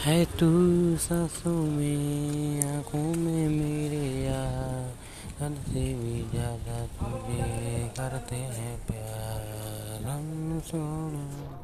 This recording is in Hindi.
है तू सांसों में, आँखों में मेरे यार। हद से भी ज़्यादा तुझे करते हैं प्यार। हम सोना